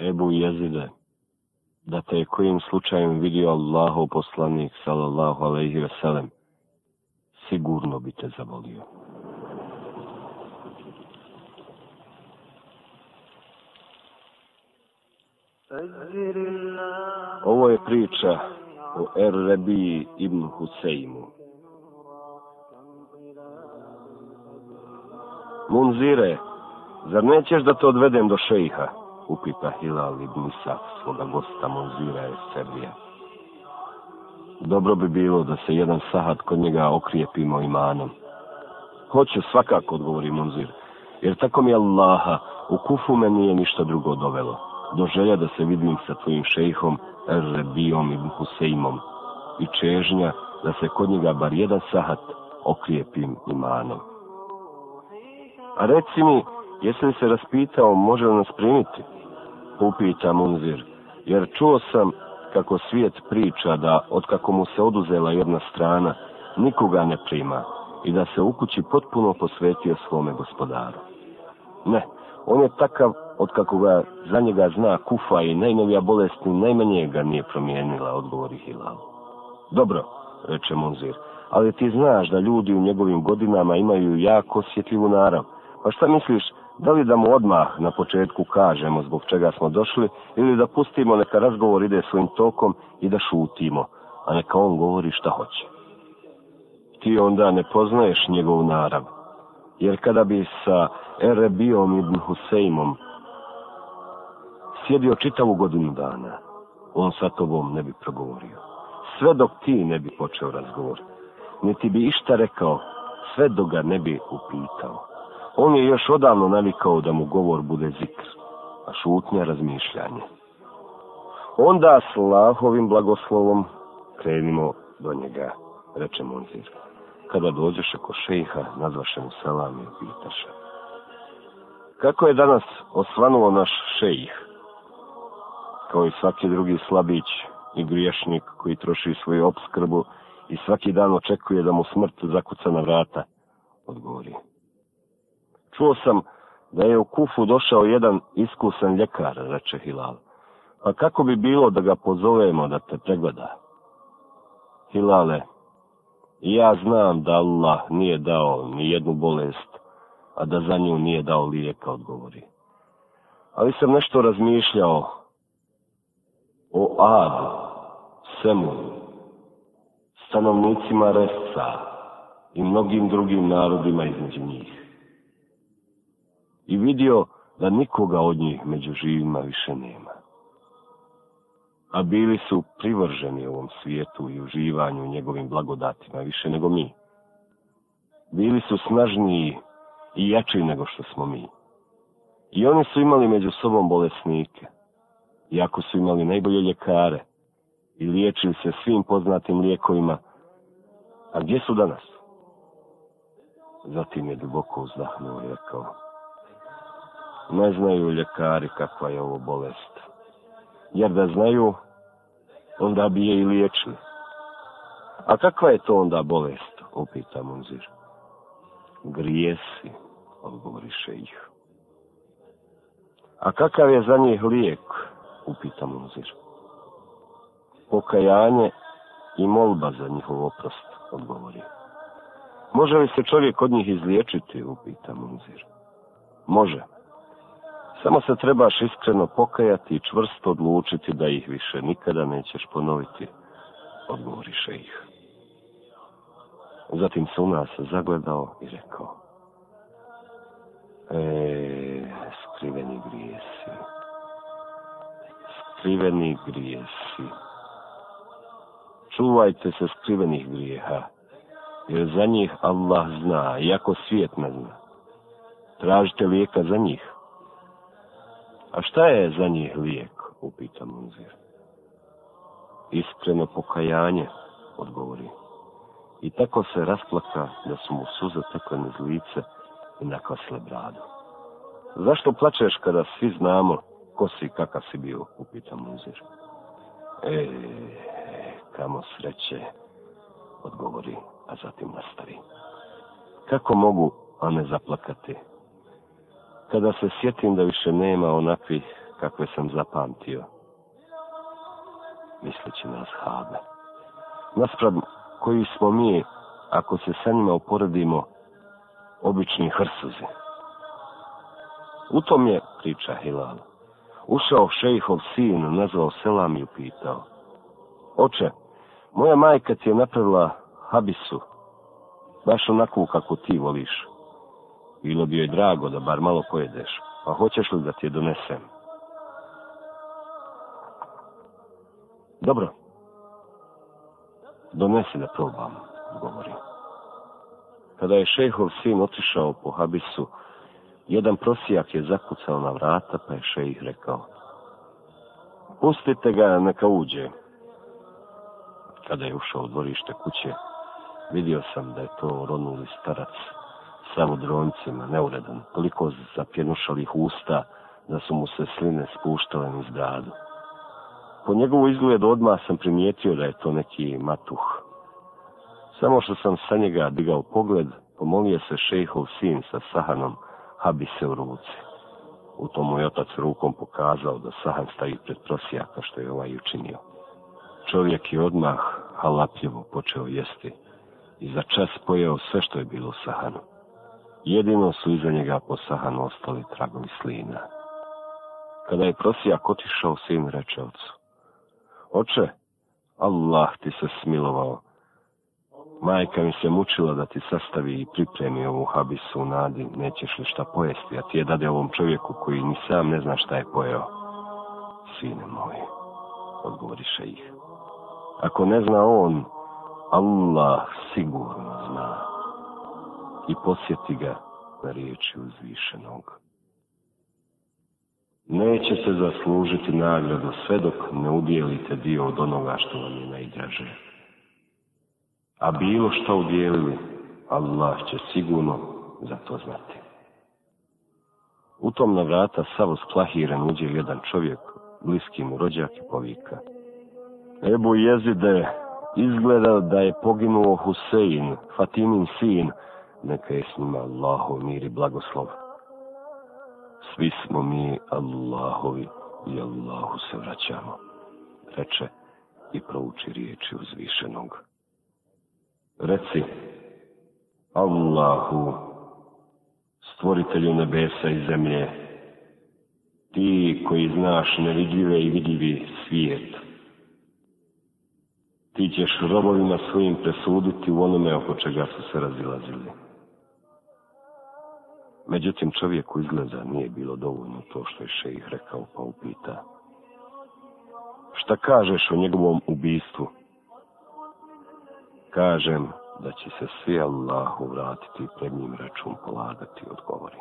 Ebu Jezide, da te je kojim slučajem vidio Allahov poslanik, salallahu alaihi veselem, sigurno bi te zavolio. Ovo je priča o Er-Rebiji ibn Huseimu. Munzire, zar nećeš da te odvedem do šejha? upita Hilal ibn Isak svoga gosta Monzira je Srbije. Dobro bi bilo da se jedan sahat kod njega okrijepimo imanom. Hoće svakako, odgovori Monzir, jer tako mi Allaha, u kufu me nije ništa drugo dovelo. Do želja da se vidim sa tvojim šejhom, Rebijom i Huseimom i čežnja da se kod njega bar jedan sahat okrijepim imanom. A reci mi, jesi li se raspitao, može li nas primiti? upita Munzir, jer čuo sam kako svijet priča da otkako mu se oduzela jedna strana, nikoga ne prima i da se u kući potpuno posvetio svome gospodaru. Ne, on je takav od kako ga za njega zna kufa i najnovija bolest ni najmanje ga nije promijenila, odgovori Hilal. Dobro, reče Munzir, ali ti znaš da ljudi u njegovim godinama imaju jako osjetljivu narav. Pa šta misliš da li da mu odmah na početku kažemo zbog čega smo došli ili da pustimo neka razgovor ide svojim tokom i da šutimo, a neka on govori šta hoće. Ti onda ne poznaješ njegov narav, jer kada bi sa Erebijom ibn Husejmom sjedio čitavu godinu dana, on sa tobom ne bi progovorio. Sve dok ti ne bi počeo razgovor, niti bi išta rekao, sve dok ga ne bi upitao. On je još odavno navikao da mu govor bude zikr, a šutnja razmišljanje. Onda s lahovim blagoslovom krenimo do njega, reče Munzir. Kada dođeš oko šeha, nazvaše mu salam i pitaše. Kako je danas osvanuo naš šejih? Kao i svaki drugi slabić i griješnik koji troši svoju obskrbu i svaki dan očekuje da mu smrt zakuca na vrata, odgovori. Čuo sam da je u Kufu došao jedan iskusan ljekar, reče Hilal. Pa kako bi bilo da ga pozovemo da te pregleda? Hilale, ja znam da Allah nije dao ni jednu bolest, a da za nju nije dao lijeka, odgovori. Ali sam nešto razmišljao o Adu, Semu, stanovnicima resca i mnogim drugim narodima između njih i vidio da nikoga od njih među živima više nema. A bili su privrženi ovom svijetu i uživanju njegovim blagodatima više nego mi. Bili su snažniji i jači nego što smo mi. I oni su imali među sobom bolesnike, iako su imali najbolje ljekare i liječili se svim poznatim lijekovima. A gdje su danas? Zatim je duboko uzdahnuo i rekao, ne znaju ljekari kakva je ovo bolest. Jer da znaju, onda bi je i liječni. A kakva je to onda bolest? Upita Munzir. Grijesi, odgovoriše ih. A kakav je za njih lijek? Upita Munzir. Pokajanje i molba za njihov oprost, odgovori. Može li se čovjek od njih izliječiti? Upita Munzir. Može. Samo se trebaš iskreno pokajati i čvrsto odlučiti da ih više nikada nećeš ponoviti, odgovoriše ih. Zatim se u nas zagledao i rekao. E, skriveni grijesi. Skriveni grijesi. Čuvajte se skrivenih grijeha, jer za njih Allah zna, iako svijet ne zna. Tražite lijeka za njih, a šta je za njih lijek? upita Munzir. Iskreno pokajanje, odgovori. I tako se rasplaka da su mu suze tekle niz lice i nakosle bradu. Zašto plačeš kada svi znamo ko si i kakav si bio, upita Munzir. E, kamo sreće, odgovori, a zatim nastavi. Kako mogu, a ne zaplakati, kada se sjetim da više nema onakvih kakve sam zapamtio. Misleći na zhabe. Nasprav koji smo mi, ako se sa njima uporedimo, obični hrsuzi. U tom je, priča Hilal, ušao šejhov sin, nazvao selam i upitao. Oče, moja majka ti je napravila habisu, baš onakvu kako ti voliš. Bilo bi joj drago da bar malo pojedeš. Pa hoćeš li da ti je donesem? Dobro. Donesi da probam, govori. Kada je šejhov sin otišao po habisu, jedan prosijak je zakucao na vrata, pa je šejih rekao. Pustite ga, neka uđe. Kada je ušao u dvorište kuće, vidio sam da je to ronuli starac droncima neuredan, toliko zapjenušalih usta da su mu se sline spuštale niz bradu. Po njegovu izgledu odmah sam primijetio da je to neki matuh. Samo što sam sa njega digao pogled, pomolio se šejhov sin sa sahanom habi se u ruci. U tomu je otac rukom pokazao da sahan stavi pred prosijaka što je ovaj učinio. Čovjek je odmah halapljivo počeo jesti i za čas pojeo sve što je bilo u sahanu. Jedino su iza njega posahan ostali tragovi slina. Kada je prosijak otišao, sin reče ocu. Oče, Allah ti se smilovao. Majka mi se mučila da ti sastavi i pripremi ovu habisu u nadi, nećeš li šta pojesti, a ti je dade ovom čovjeku koji ni sam ne zna šta je pojeo. Sine moj, odgovoriše ih. Ako ne zna on, Allah sigurno zna i posjeti ga na riječi uzvišenog. Neće se zaslužiti nagradu sve dok ne udjelite dio od onoga što vam je najdraže. A bilo što udjelili, Allah će sigurno za to znati. U tom na vrata savo splahiran uđe jedan čovjek, bliski mu rođak i povika. Ebu jezide, izgleda da je poginuo Husein, Fatimin sin, neka je s njima Allahov mir i blagoslov. Svi smo mi Allahovi i Allahu se vraćamo, reče i prouči riječi uzvišenog. Reci, Allahu, stvoritelju nebesa i zemlje, ti koji znaš nevidljive i vidljivi svijet, ti ćeš robovima svojim presuditi u onome oko čega su se razilazili. Međutim, čovjeku izgleda nije bilo dovoljno to što je šejih rekao, pa upita. Šta kažeš o njegovom ubistvu? Kažem da će se svi Allahu vratiti i pred njim račun polagati, odgovori.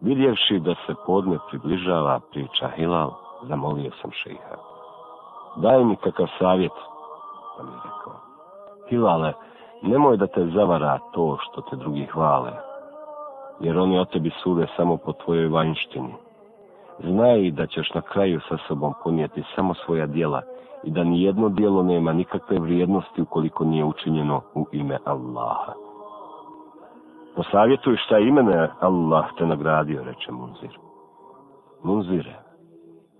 Vidjevši da se podne približava priča Hilal, zamolio sam šeha. Daj mi kakav savjet, pa mi je rekao. Hilale, Nemoj da te zavara to što te drugi hvale, jer oni o tebi sude samo po tvojoj vanjštini. Znaj da ćeš na kraju sa sobom ponijeti samo svoja djela i da nijedno djelo nema nikakve vrijednosti ukoliko nije učinjeno u ime Allaha. Posavjetuj šta imene Allah te nagradio, reče Munzir. Munzire,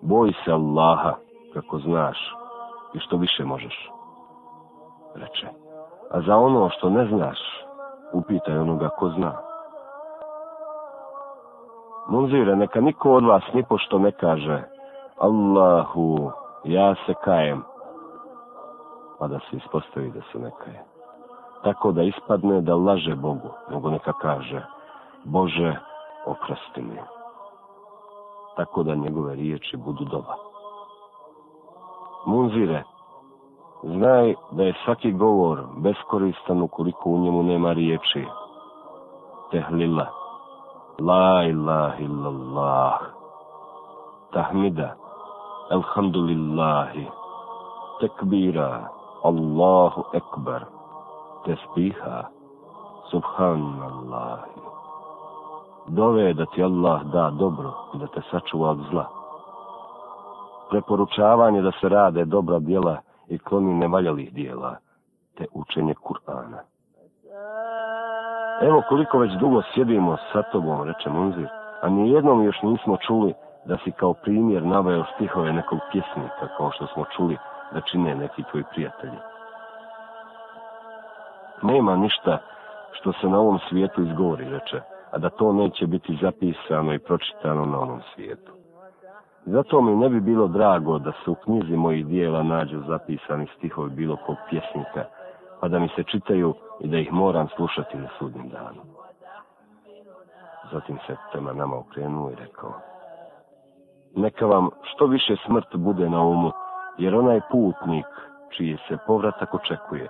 boj se Allaha kako znaš i što više možeš, reče. A za ono što ne znaš, upitaj onoga ko zna. Munzire, neka niko od vas nipošto ne kaže Allahu, ja se kajem. Pa da se ispostavi da se ne kaje. Tako da ispadne da laže Bogu, nego neka kaže Bože, oprosti mi. Tako da njegove riječi budu doba. Munzire, Znaj da je svaki govor beskoristan ukoliko u njemu nema riječi. Tehlila. La ilaha illallah. Tahmida. Elhamdulillahi. Tekbira. Allahu ekbar. Tespiha Subhanallah Dove da ti Allah da dobro i da te sačuva od zla. Preporučavanje da se rade dobra djela i kloni nevaljalih dijela, te učenje Kur'ana. Evo koliko već dugo sjedimo sa tobom, reče Munzir, a nijednom još nismo čuli da si kao primjer naveo stihove nekog pjesnika, kao što smo čuli da čine neki tvoji prijatelji. Nema ništa što se na ovom svijetu izgovori, reče, a da to neće biti zapisano i pročitano na onom svijetu. Zato mi ne bi bilo drago da se u knjizi mojih dijela nađu zapisani stihovi bilo kog pjesnika, pa da mi se čitaju i da ih moram slušati na sudnim danu. Zatim se tema nama okrenuo i rekao, neka vam što više smrt bude na umu, jer ona je putnik čiji se povratak očekuje.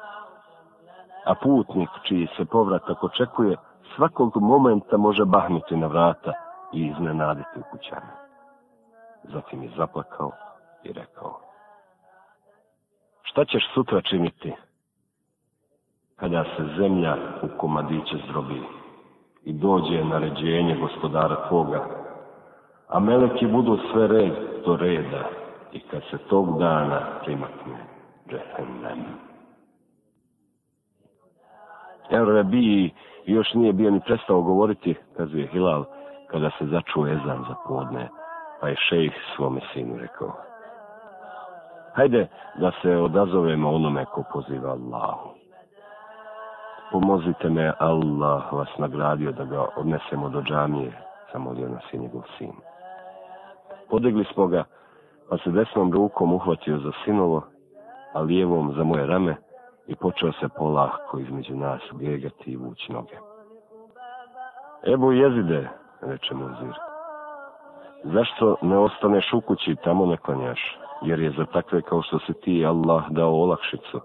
A putnik čiji se povratak očekuje, svakog momenta može bahnuti na vrata i iznenaditi u kućanu. Zatim je zaplakao i rekao, šta ćeš sutra činiti kada se zemlja u komadiće zdrobi i dođe ređenje gospodara tvoga, a meleki budu sve red do reda i kad se tog dana primakne džehennem. još nije bio ni prestao govoriti, kazuje Hilal, kada se začuo ezan za podne. Pa je šejh svome sinu rekao, hajde da se odazovemo onome ko poziva Allahu. Pomozite me, Allah vas nagradio da ga odnesemo do džamije, zamolio nas je njegov sin. Podigli smo ga, pa se desnom rukom uhvatio za sinovo, a lijevom za moje rame i počeo se polahko između nas gegati i vući noge. Ebu jezide, reče muzir, Zašto ne ostaneš u kući tamo ne klanjaš? Jer je za takve kao što si ti Allah dao olakšicu.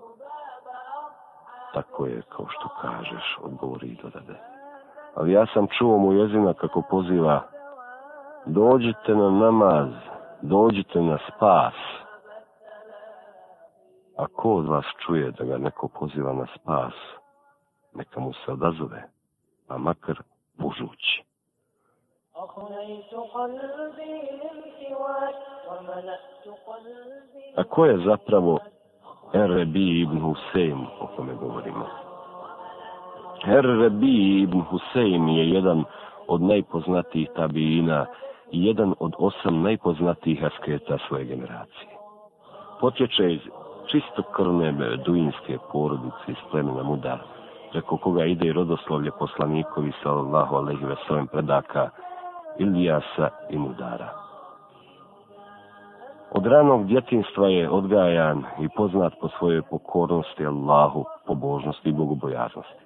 Tako je kao što kažeš, odgovori i dodade. Ali ja sam čuo mu jezina kako poziva dođite na namaz, dođite na spas. A ko od vas čuje da ga neko poziva na spas, neka mu se odazove, a makar bužući. A ko je zapravo Errebi ibn Husein o kome govorimo? Errebi ibn Husein je jedan od najpoznatijih tabijina i jedan od osam najpoznatijih asketa svoje generacije. Potječe iz čistokrne beduinske porodice iz plemena Mudar, preko koga ide i rodoslovlje poslanikovi sallallahu alaihi veselim predaka Ilijasa i Mudara. Od ranog djetinstva je odgajan i poznat po svojoj pokornosti Allahu, pobožnosti i bogobojaznosti.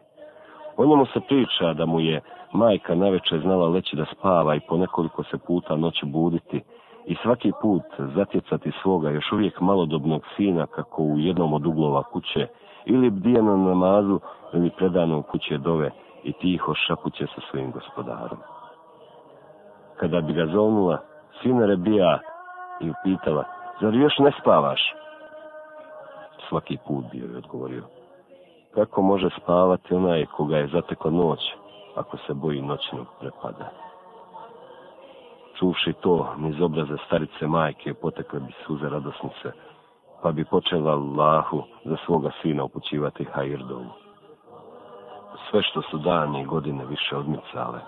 O njemu se priča da mu je majka navečer znala leći da spava i ponekoliko se puta noći buditi i svaki put zatjecati svoga još uvijek malodobnog sina kako u jednom od uglova kuće ili na namazu ili predano u kuće dove i tiho šapuće sa svojim gospodarom kada bi ga zovnula, sina Rebija, i upitala, zar još ne spavaš? Svaki put bio je odgovorio, kako može spavati onaj koga je zatekla noć, ako se boji noćnog prepada? Čuvši to, niz obraze starice majke potekle bi suze radosnice, pa bi počela Allahu za svoga sina upućivati Hairdovu. Sve što su dani i godine više odmicale,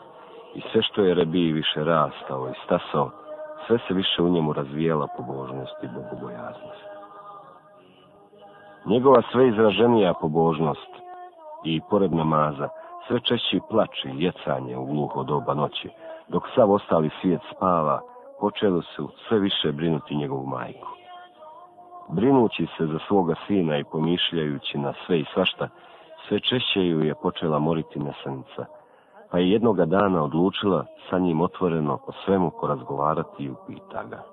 i sve što je Rebiji više rastao i stasao, sve se više u njemu razvijela pobožnost i bogobojaznost. Njegova sve izraženija pobožnost i pored namaza, sve češći plač i jecanje u gluho doba noći, dok sav ostali svijet spava, počelo su sve više brinuti njegovu majku. Brinući se za svoga sina i pomišljajući na sve i svašta, sve češće ju je počela moriti nesanica – pa je jednoga dana odlučila sa njim otvoreno o svemu porazgovarati i upita ga.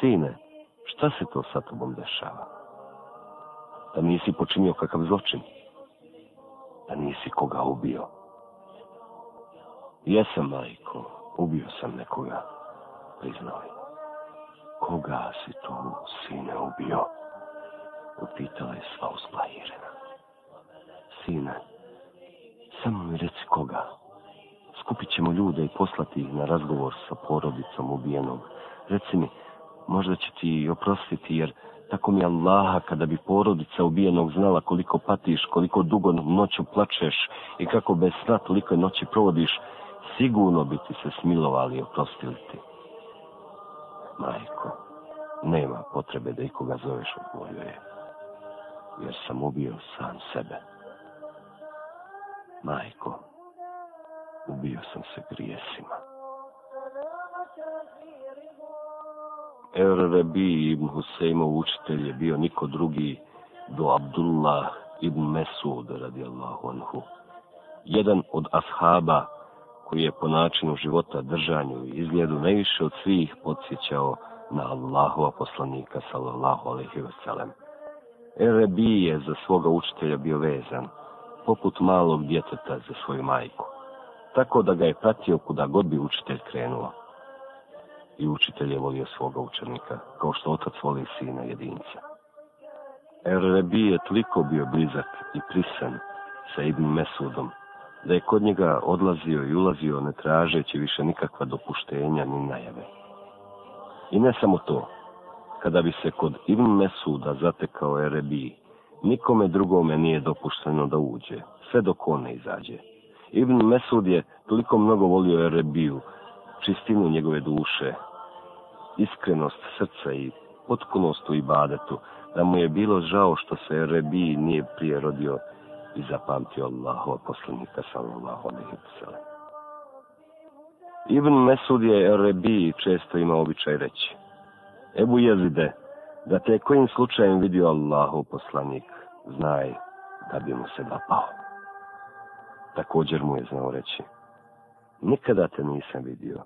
Sine, šta se to sa tobom dešava? Da nisi počinio kakav zločin? Da nisi koga ubio? Jesam, majko, ubio sam nekoga, priznao Koga si tu, sine, ubio? Upitala je sva usplahirena. Sine, samo mi reci koga. Skupit ćemo ljude i poslati ih na razgovor sa porodicom ubijenog. Reci mi, možda će ti oprostiti jer tako mi Allaha kada bi porodica ubijenog znala koliko patiš, koliko dugo noću plačeš i kako bez sna toliko noći provodiš, sigurno bi ti se smilovali i oprostili ti. Majko, nema potrebe da ikoga zoveš, u je, jer sam ubio sam sebe. Majko, ubio sam se grijesima. Errebi ibn Husejmov učitelj je bio niko drugi do Abdullah ibn Mesud radijallahu anhu. Jedan od ashaba koji je po načinu života, držanju i izgledu najviše od svih podsjećao na Allahova poslanika sallallahu alaihi wasallam. Errebi je za svoga učitelja bio vezan poput malog djeteta za svoju majku, tako da ga je pratio kuda god bi učitelj krenuo. I učitelj je volio svoga učenika, kao što otac voli sina jedinca. Errebi je toliko bio blizak i prisan sa Ibn Mesudom, da je kod njega odlazio i ulazio ne tražeći više nikakva dopuštenja ni najave. I ne samo to, kada bi se kod Ibn Mesuda zatekao Erebi, nikome drugome nije dopušteno da uđe, sve dok on ne izađe. Ibn Mesud je toliko mnogo volio Erebiju, čistinu njegove duše, iskrenost srca i potpunost u ibadetu, da mu je bilo žao što se Erebiji nije prije rodio i zapamtio Allahova poslanika sallallahu alaihi wasallam. Ibn Mesud je Erebiji često imao običaj reći. Ebu jezide, da te kojim slučajem vidio Allahov poslanik, znaj da bi mu se dapao. Također mu je znao reći, nikada te nisam vidio,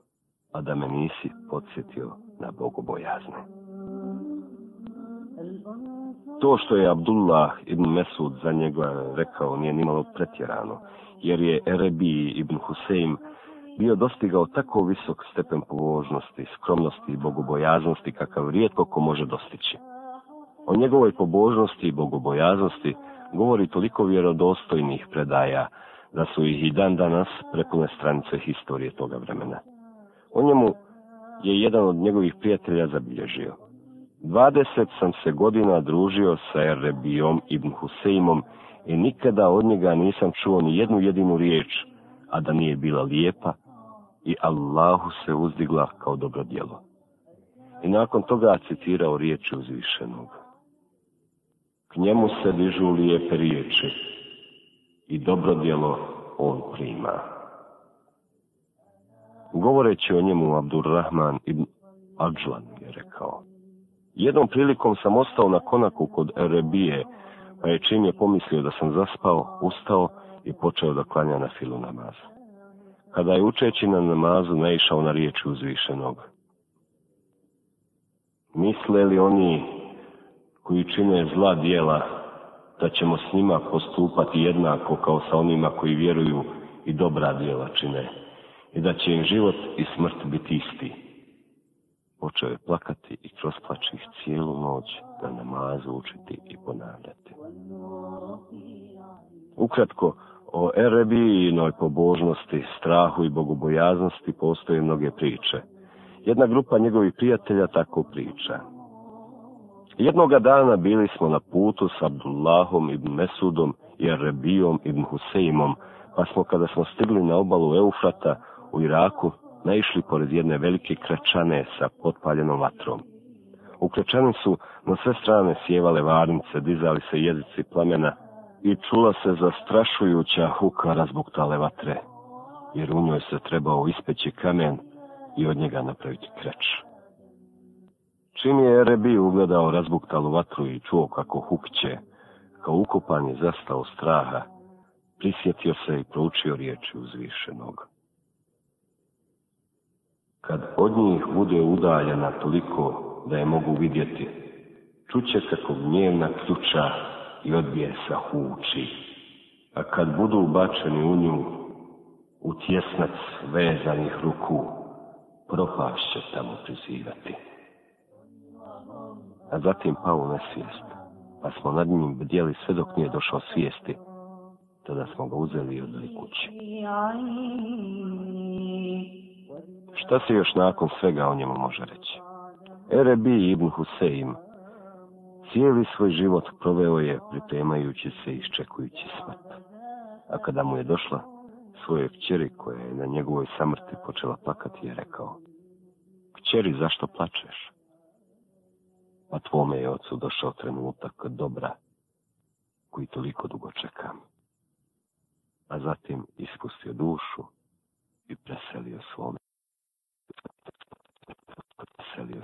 a da me nisi podsjetio na bogobojazne. To što je Abdullah ibn Mesud za njega rekao nije nimalo pretjerano, jer je Erebi ibn Husein bio dostigao tako visok stepen pobožnosti, skromnosti i bogobojaznosti kakav rijetko ko može dostići. O njegovoj pobožnosti i bogobojaznosti govori toliko vjerodostojnih predaja da su ih i dan danas prepune stranice historije toga vremena. O njemu je jedan od njegovih prijatelja zabilježio. 20 sam se godina družio sa Erebijom ibn Huseimom i nikada od njega nisam čuo ni jednu jedinu riječ, a da nije bila lijepa, i Allahu se uzdigla kao dobro djelo. I nakon toga citirao riječi uzvišenog. K njemu se dižu lijepe riječi i dobro djelo on prima. Govoreći o njemu Abdurrahman ibn Adžlan je rekao. Jednom prilikom sam ostao na konaku kod Erebije, pa je čim je pomislio da sam zaspao, ustao i počeo da klanja na filu namazu kada je učeći na namazu naišao na riječi uzvišenog. Misle li oni koji čine zla dijela da ćemo s njima postupati jednako kao sa onima koji vjeruju i dobra dijela čine i da će im život i smrt biti isti. Počeo je plakati i kroz ih cijelu noć na namazu učiti i ponavljati. Ukratko, o Erebijinoj pobožnosti, strahu i bogobojaznosti postoje mnoge priče. Jedna grupa njegovih prijatelja tako priča. Jednoga dana bili smo na putu s Abdullahom i Mesudom i Erebijom i Huseimom, pa smo kada smo stigli na obalu Eufrata u Iraku, naišli pored jedne velike krečane sa potpaljenom vatrom. U krečani su na sve strane sjevale varnice, dizali se jedici plamena, i čula se zastrašujuća huka razbuktale vatre, jer u njoj se trebao ispeći kamen i od njega napraviti kreć. Čim je Erebi ugledao razbuktalu vatru i čuo kako hukće, kao ukopan je zastao straha, prisjetio se i proučio riječi uzvišenog. Kad od njih bude udaljena toliko da je mogu vidjeti, čuće kako gnjevna ključa i odbije sa huči, a kad budu ubačeni u nju, u tjesnac vezanih ruku, će tamo prizivati. A zatim pao na svijest, pa smo nad njim bdjeli sve dok nije došao svijesti, tada smo ga uzeli i odli kući. Šta se još nakon svega o njemu može reći? Erebi ibn huseim, Cijeli svoj život proveo je pripremajući se i iščekujući smrt. A kada mu je došla, svoje kćeri koja je na njegovoj samrti počela plakati je rekao Kćeri, zašto plačeš? Pa tvome je ocu došao trenutak dobra koji toliko dugo čekam. A zatim ispustio dušu i preselio svome. Preselio